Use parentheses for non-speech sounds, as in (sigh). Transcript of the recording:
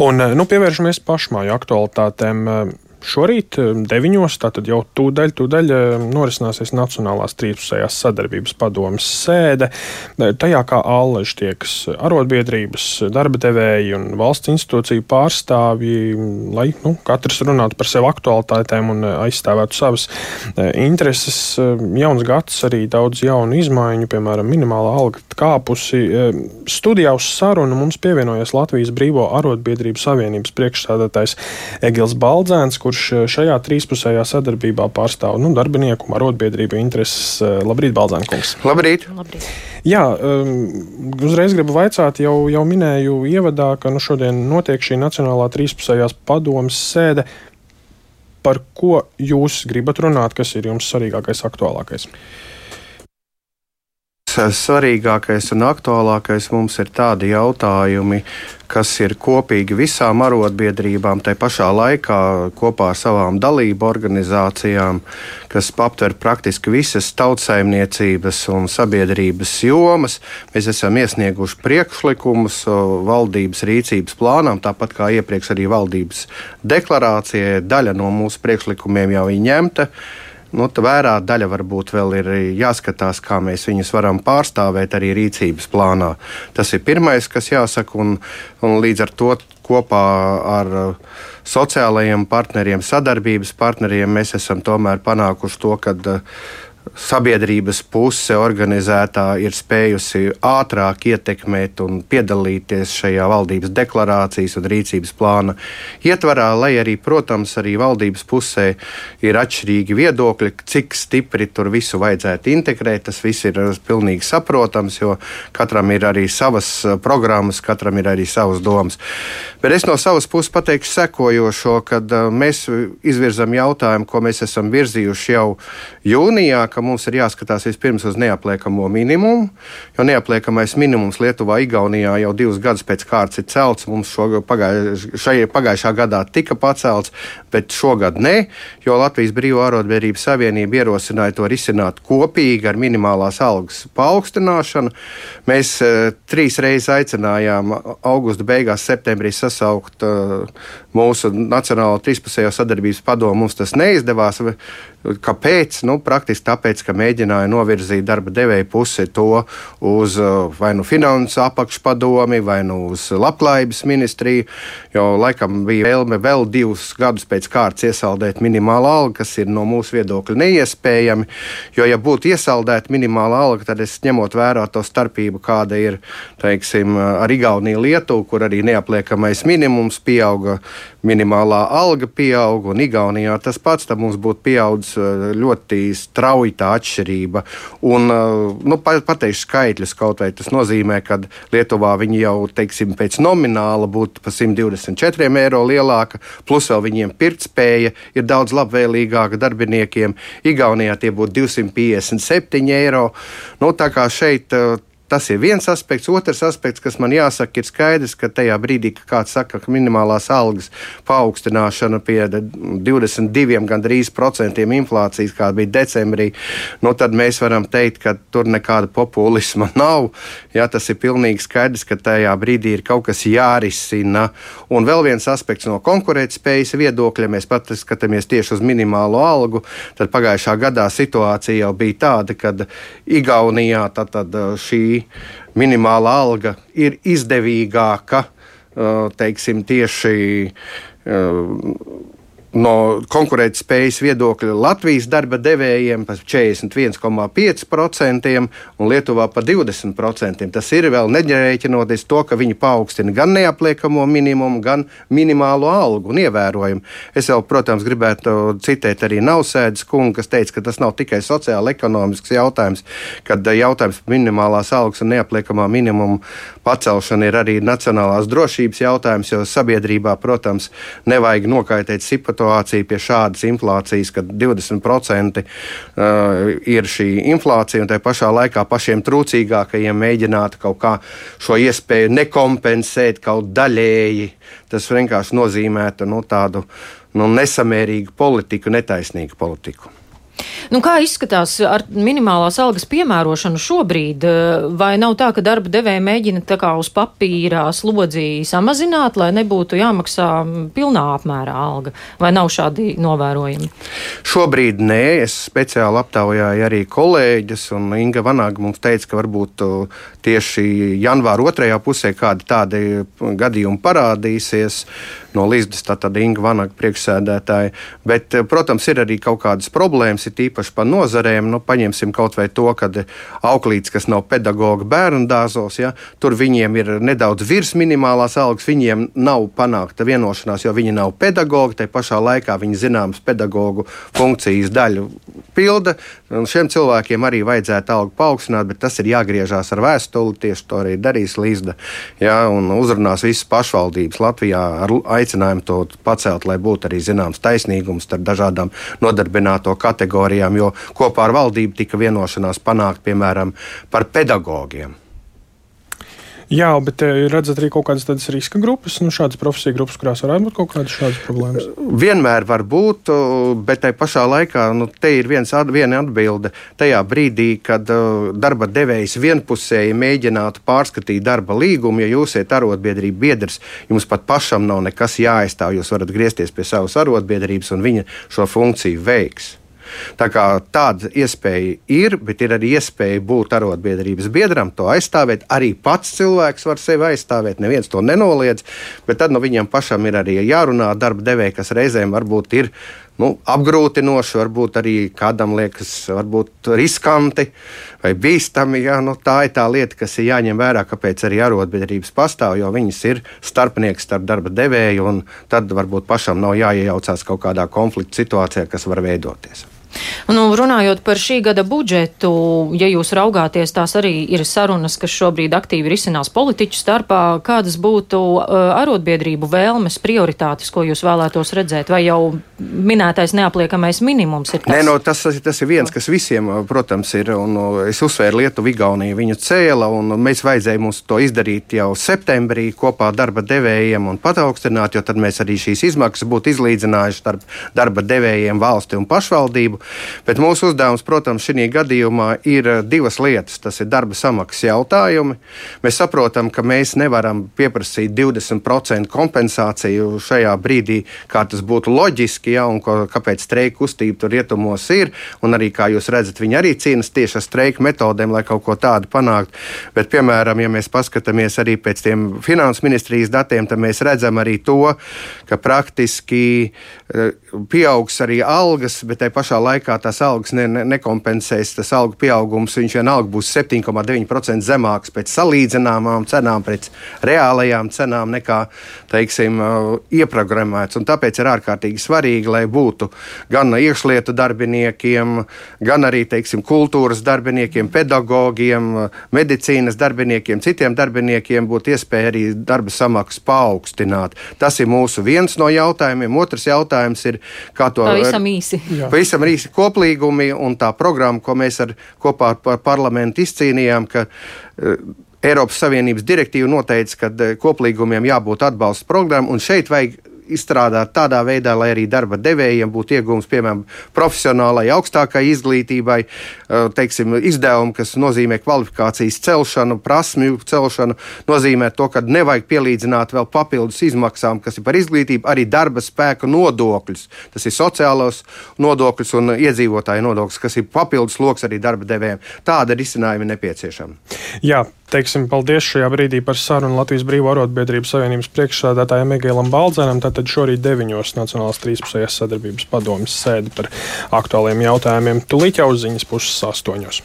Un, nu, pievēršamies pašmāju aktualitātēm. Šorīt, 9. Eh, tātad jau tūdaļ, tūdaļ eh, norisināsies Nacionālās trīspusējās sadarbības padomas sēde. Eh, tajā kā āleži tiekas arotbiedrības, darba devēji un valsts institūciju pārstāvji, lai nu, katrs runātu par sevi aktualitātēm un aizstāvētu savas intereses. Jauns gads, arī daudz jaunu izmaiņu, piemēram, minimālā alga kāpusi. Studijā uz sarunu mums pievienojas Latvijas Brīvo arotbiedrību savienības priekšstādātājs Egils Baldzēns, kurš eh, šajā trīspusējā sadarbībā pārstāv nu, darbinieku un arotbiedrību intereses. Eh, labrīt, Balzānkungs! Labrīt! Labrīt. Jā, um, uzreiz gribu vaicāt, jau, jau minēju ievadā, ka nu, šodien notiek šī Nacionālā trīspusējās padomas sēde. Par ko jūs gribat runāt, kas ir jums svarīgākais, aktuālākais? Svarīgākais un aktuālākais mums ir tādi jautājumi, kas ir kopīgi visām arotbiedrībām, tai pašā laikā kopā ar savām dalību organizācijām, kas aptver praktiski visas tautsājumniecības un sabiedrības jomas. Mēs esam iesnieguši priekšlikumus valdības rīcības plānām, tāpat kā iepriekš arī valdības deklarācijai. Daļa no mūsu priekšlikumiem jau ir ņemta nu, vērā daļa varbūt vēl ir jāskatās, kā mēs viņus varam pārstāvēt arī rīcības plānā. Tas ir pirmais, kas jāsaka, un, un līdz ar to kopā ar sociālajiem partneriem, sadarbības partneriem mēs esam tomēr panākuši to, ka uh, sabiedrības puse organizētā ir spējusi ātrāk ietekmēt un piedalīties šajā valdības deklarācijas un rīcības plāna ietvarā, lai arī, protams, arī valdības pusē ir atšķirīgi viedokļi, cik stipri tur visu vajadzētu integrēt. Tas viss ir pilnīgi saprotams, jo katram ir arī savas eh, programmas, katram ir arī savas domas. Bet es no savas puses pateikšu sekojošo, kad eh, mēs izvirzam jautājumu, ko mēs esam virzījuši jau jūnijā ka mums ir jāskatās vispirms uz neapliekamo minimumu, jo neapliekamais minimums Lietuvā, Igaunijā jau divus gadus pēc kārtas ir celts. Mums pagājušajā, pagājušā gadā tika pacelts, bet šogad ne, jo Latvijas Brīvā arotbiedrības savienība ierosināja to risināt kopīgi ar minimālās algas paaugstināšanu. Mēs uh, trīs reizes aicinājām augusta beigās, septembrī sasaukt uh, mūsu Nacionālo trīspusējo sadarbības padomu. Mums tas neizdevās. Kāpēc? Nu, praktiski tāpēc, ka mēģināja novirzīt darba devēja pusi to uz uh, vai nu finansu apakšpadomi, vai nu uz labklājības ministriju. Jo laikam bija vēlme vēl divus gadus pēc kārtas iesaldēt minimālu algu, kas ir no mūsu viedokļa neiespējami. Jo, ja būtu iesaldēta minimāla alga, tad es ņemot vērā to starpību, kāda ir teiksim, ar Igauniju, Lietuvu, kur arī neapliekamais minimums pieauga minimālā alga pieauga, un Igaunijā tas pats, tad mums būtu pieaudzis uh, ļoti strauji tā atšķirība. Un, uh, nu, pateikšu skaitļus kaut vai tas nozīmē, ka Lietuvā viņi jau, teiksim, pēc nomināla būtu pa 124 eiro lielāka, plus vēl viņiem pirktspēja ir daudz labvēlīgāka darbiniekiem. Igaunijā tie būtu 257 eiro. Nu, tā kā šeit uh, Tas ir viens aspekts. Otrs aspekts, kas man jāsaka, ir skaidrs, ka tajā brīdī, kad kāds saka, ka minimālās algas paaugstināšana pie 22 gandrīz procentiem inflācijas, kā bija decembrī, nu, tad mēs varam teikt, ka tur nekāda populisma (laughs) nav. Jā, tas ir pilnīgi skaidrs, ka tajā brīdī ir kaut kas jārisina. Un vēl viens aspekts no konkurētspējas viedokļa, mēs pat skatāmies tieši uz minimālo algu, tad pagājušā gadā situācija jau bija tāda, ka Igaunijā tad, tad šī minimālā alga ir izdevīgāka teiksim, tieši no konkurētspējas viedokļa Latvijas darba devējiem par 41,5% un Lietuvā par 20%. Tas ir vēl neģerēķinoties to, ka viņi paaugstina gan neapliekamo minimumu, gan minimālo algu un ievērojami. Es vēl, protams, gribētu citēt arī Nausēdas kungu, kas teica, ka tas nav tikai sociāli ekonomisks jautājums, kad jautājums par minimālās algas un neapliekamā minimuma pacelšanu ir arī nacionālās drošības jautājums, jo sabiedrībā, protams, nevajag nokaitēt situāciju situācija pie šādas inflācijas, kad 20% uh, ir šī inflācija, un tajā pašā laikā pašiem trūcīgākajiem mēģināt kaut kā šo iespēju nekompensēt kaut daļēji. Tas vienkārši nozīmētu nu, tādu nu, nesamērīgu politiku, netaisnīgu politiku. Nu, kā izskatās ar minimālās algas piemērošanu šobrīd? Vai nav tā, ka darba devēja mēģina tā kā uz papīrā slodzī samazināt, lai nebūtu jāmaksā pilnā apmērā alga? Vai nav šādi novērojumi? Šobrīd nē, es speciāli aptaujāju arī kolēģis, un Inga Vanāga mums teica, ka varbūt tieši janvāra otrajā pusē kādi tādi gadījumi parādīsies no Līsdas, tātad Inga Vanāga priekšsēdētāja. Bet, protams, ir arī kaut kādas problēmas ir īpaši par nozarēm. Nu, paņemsim kaut vai to, ka auklītis, kas nav pedagoga bērnu dārzos, ja, tur viņiem ir nedaudz virs minimālās algas, viņiem nav panākta vienošanās, jo viņi nav pedagogi. Tā pašā laikā viņi zināmas pedagoģu funkcijas daļu pilda. Šiem cilvēkiem arī vajadzētu algu paaugstināt, bet tas ir jāgriežās ar vēstuli. Tieši to arī darīs Līsda. Ja, un uzrunās visas pašvaldības Latvijā ar aicinājumu to pacelt, lai būtu arī zināms taisnīgums starp dažādām nodarbināto kategorijām jo kopā ar valdību tika vienošanās panākt, piemēram, par pedagogiem. Jā, bet eh, redzat arī kaut kādas tādas riska grupas, nu, šādas profesiju grupas, kurās varētu būt kaut kādas šādas problēmas. Vienmēr var būt, bet tajā pašā laikā nu, te ir viens, viena atbilde. Tajā brīdī, kad darba devējs vienpusēji mēģinātu pārskatīt darba līgumu, ja jūs esat arotbiedrība biedrs, jums pat pašam nav nekas jāaizstāv. Jūs varat griezties pie savas arotbiedrības, un viņa šo funkciju veiks. Tā kā tāda iespēja ir, bet ir arī iespēja būt arotbiedrības biedram, to aizstāvēt. Arī pats cilvēks var sevi aizstāvēt, neviens to nenoliedz, bet tad no viņam pašam ir arī jārunā darba devēja, kas reizēm varbūt ir nu, apgrūtinoši, varbūt arī kādam liekas, varbūt riskanti vai bīstami. Jā, nu, tā ir tā lieta, kas ir jāņem vērā, kāpēc arī arotbiedrības pastāv, jo viņas ir starpnieks starp darba devēju, un tad varbūt pašam nav jāiejaucās kaut kādā konflikta situācijā, kas var veidoties. Nu, runājot par šī gada budžetu, ja jūs raugāties, tās arī ir sarunas, kas šobrīd aktīvi risinās politiķu starpā. Kādas būtu uh, arotbiedrību vēlmes, prioritātes, ko jūs vēlētos redzēt? Vai jau minētais neapliekamais minimums ir tas? Nē, no, tas, tas ir viens, kas visiem, uh, protams, ir. Un, uh, es uzsvēru Lietuvu, Igauniju, viņu cēla, un mēs vajadzēja mums to izdarīt jau septembrī kopā ar darba devējiem un pataugstināt, jo tad mēs arī šīs izmaksas būtu izlīdzinājuši starp darba devējiem, valsti un pašvaldību. Bet mūsu uzdevums, protams, šī gadījumā ir eh, divas lietas. Tas ir darba samaksas jautājumi. Mēs saprotam, ka mēs nevaram pieprasīt 20% kompensāciju šajā brīdī, kā tas būtu loģiski, ja, un ko, kāpēc streika kustība tur rietumos ir. Un arī, kā jūs redzat, viņi arī cīnās tieši ar streika metodēm, lai kaut ko tādu panāktu. Bet, piemēram, ja mēs paskatāmies arī pēc tiem finanses ministrijas datiem, tad mēs redzam arī to, ka praktiski eh, pieaugs arī algas, bet tajā pašā laikā laikā tās algas ne, ne, nekompensēs, tas algu pieaugums vienalga būs 7,9% zemāks pēc salīdzināmām cenām, pēc reālajām cenām nekā, teiksim, uh, ieprogrammēts. Un tāpēc ir ārkārtīgi svarīgi, lai būtu gan iekšlietu darbiniekiem, gan arī, teiksim, kultūras darbiniekiem, pedagogiem, medicīnas darbiniekiem, citiem darbiniekiem būtu iespēja arī darba samaksu paaugstināt. Tas ir mūsu viens no jautājumiem. Otrs jautājums ir, kā to pavisam īsi. Pavisam īsi koplīgumi un tā programma, ko mēs ar, kopā ar parlamentu izcīnījām, ka uh, Eiropas Savienības direktīva noteica, ka uh, koplīgumiem jābūt atbalsta programmam, un šeit vajag izstrādāt tādā veidā, lai arī darba devējiem būtu iegūms, piemēram, profesionālai, augstākai izglītībai, teiksim, izdevumi, kas nozīmē kvalifikācijas celšanu, prasmju celšanu, nozīmē to, ka nevajag pielīdzināt vēl papildus izmaksām, kas ir par izglītību, arī darba spēka nodokļus. Tas ir sociālos nodokļus un iedzīvotāju nodokļus, kas ir papildus lokus arī darba devējiem. Tāda risinājuma ir nepieciešama. Jā, teiksim paldies šajā brīdī par sarunu Latvijas Brīvā arotbiedrības savienības priekšsādātājiem Egēlam Baldzēnam. Tātad šorīt deviņos Nacionālās trīspusējās sadarbības padomjas sēdi par aktuāliem jautājumiem. Tūlīt jau ziņas puses astoņos.